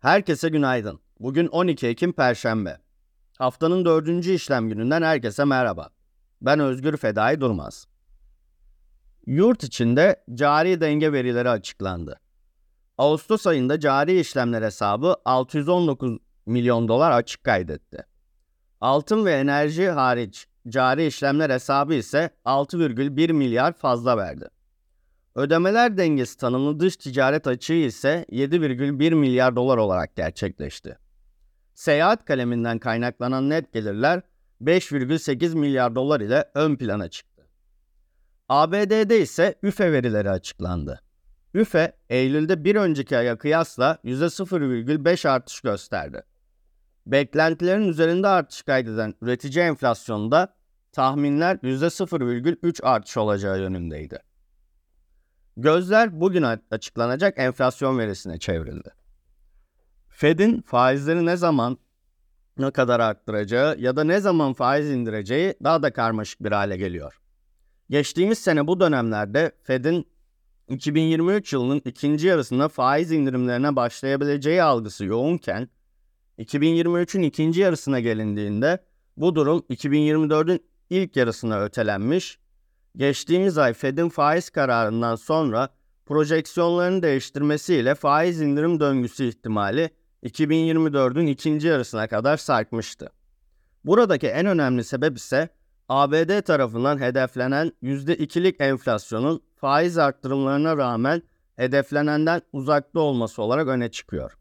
Herkese günaydın. Bugün 12 Ekim Perşembe. Haftanın dördüncü işlem gününden herkese merhaba. Ben Özgür Fedai Durmaz. Yurt içinde cari denge verileri açıklandı. Ağustos ayında cari işlemler hesabı 619 milyon dolar açık kaydetti. Altın ve enerji hariç cari işlemler hesabı ise 6,1 milyar fazla verdi. Ödemeler dengesi tanımlı dış ticaret açığı ise 7,1 milyar dolar olarak gerçekleşti. Seyahat kaleminden kaynaklanan net gelirler 5,8 milyar dolar ile ön plana çıktı. ABD'de ise üfe verileri açıklandı. Üfe, Eylül'de bir önceki aya kıyasla %0,5 artış gösterdi. Beklentilerin üzerinde artış kaydeden üretici enflasyonunda tahminler %0,3 artış olacağı yönündeydi. Gözler bugün açıklanacak enflasyon verisine çevrildi. Fed'in faizleri ne zaman ne kadar arttıracağı ya da ne zaman faiz indireceği daha da karmaşık bir hale geliyor. Geçtiğimiz sene bu dönemlerde Fed'in 2023 yılının ikinci yarısında faiz indirimlerine başlayabileceği algısı yoğunken 2023'ün ikinci yarısına gelindiğinde bu durum 2024'ün ilk yarısına ötelenmiş geçtiğimiz ay Fed'in faiz kararından sonra projeksiyonlarını değiştirmesiyle faiz indirim döngüsü ihtimali 2024'ün ikinci yarısına kadar sarkmıştı. Buradaki en önemli sebep ise ABD tarafından hedeflenen %2'lik enflasyonun faiz arttırımlarına rağmen hedeflenenden uzakta olması olarak öne çıkıyor.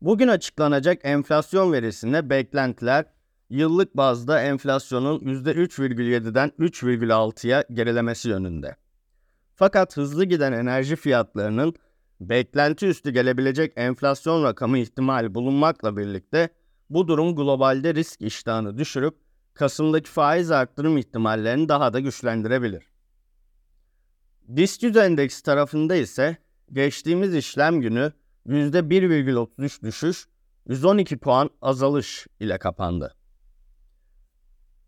Bugün açıklanacak enflasyon verisinde beklentiler yıllık bazda enflasyonun %3,7'den 3,6'ya gerilemesi yönünde. Fakat hızlı giden enerji fiyatlarının beklenti üstü gelebilecek enflasyon rakamı ihtimali bulunmakla birlikte bu durum globalde risk iştahını düşürüp Kasım'daki faiz arttırım ihtimallerini daha da güçlendirebilir. BIST 100 endeksi tarafında ise geçtiğimiz işlem günü %1,33 düşüş, 112 puan azalış ile kapandı.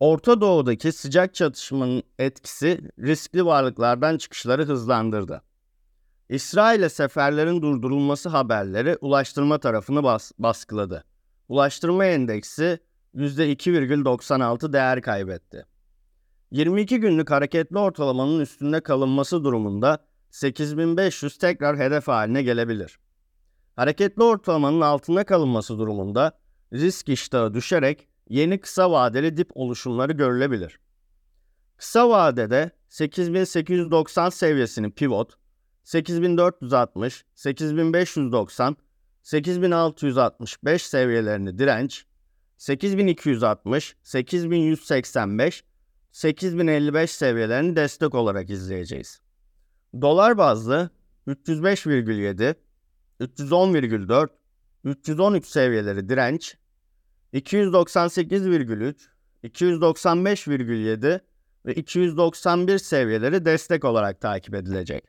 Orta Doğu'daki sıcak çatışmanın etkisi riskli varlıklardan çıkışları hızlandırdı. İsrail'e seferlerin durdurulması haberleri ulaştırma tarafını bas baskıladı. Ulaştırma endeksi %2,96 değer kaybetti. 22 günlük hareketli ortalamanın üstünde kalınması durumunda 8500 tekrar hedef haline gelebilir. Hareketli ortalamanın altında kalınması durumunda risk iştahı düşerek yeni kısa vadeli dip oluşumları görülebilir. Kısa vadede 8890 seviyesini pivot, 8460, 8590, 8665 seviyelerini direnç, 8260, 8185, 8055 seviyelerini destek olarak izleyeceğiz. Dolar bazlı 305,7, 310,4, 313 seviyeleri direnç, 298,3, 295,7 ve 291 seviyeleri destek olarak takip edilecek.